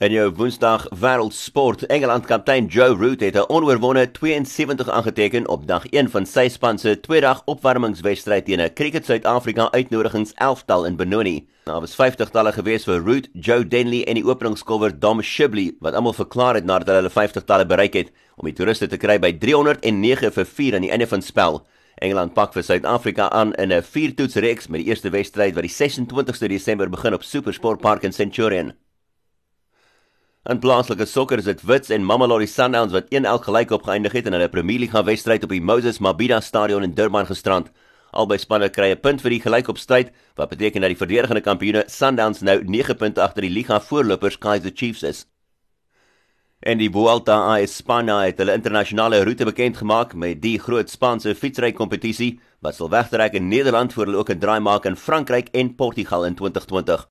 In jou Woensdag Wêreldsport, Engeland kaptein Joe Root het 'n onoorwonde 72 aangeteken op dag 1 van sy span se tweedag opwarmingswedstryd teen 'n Cricket Suid-Afrika uitnodigings 11tal in Benoni. Daar was 50 talle gewees vir Root, Joe Denley en die openingskolwer Dom Shibley wat almal verklaar het nadat hulle 50 talle bereik het om die toeriste te kry by 309 vir 4 aan die einde van spel. Engeland pak vir Suid-Afrika aan in 'n viertoetsreeks met die eerste wedstryd wat die 26ste Desember begin op SuperSport Park in Centurion. In plaaslike sokker is dit Wits en Mamelodi Sundowns wat 1-1 gelyk opgeëindig het in hulle Premier League wedstryd op die Moses Mabhida Stadion in Durban gisterand. Albei spanne kry 'n punt vir die gelykopstryd wat beteken dat die verdedigende kampioene Sundowns nou 9 punte agter die liga voorlopers Kaizer Chiefs is. En die Vuelta a España het hulle internasionale roete bekend gemaak met die groot Spaanse fietsry kompetisie wat sal wegtrek in Nederland voor hulle ook 'n draai maak in Frankryk en Portugal in 2020.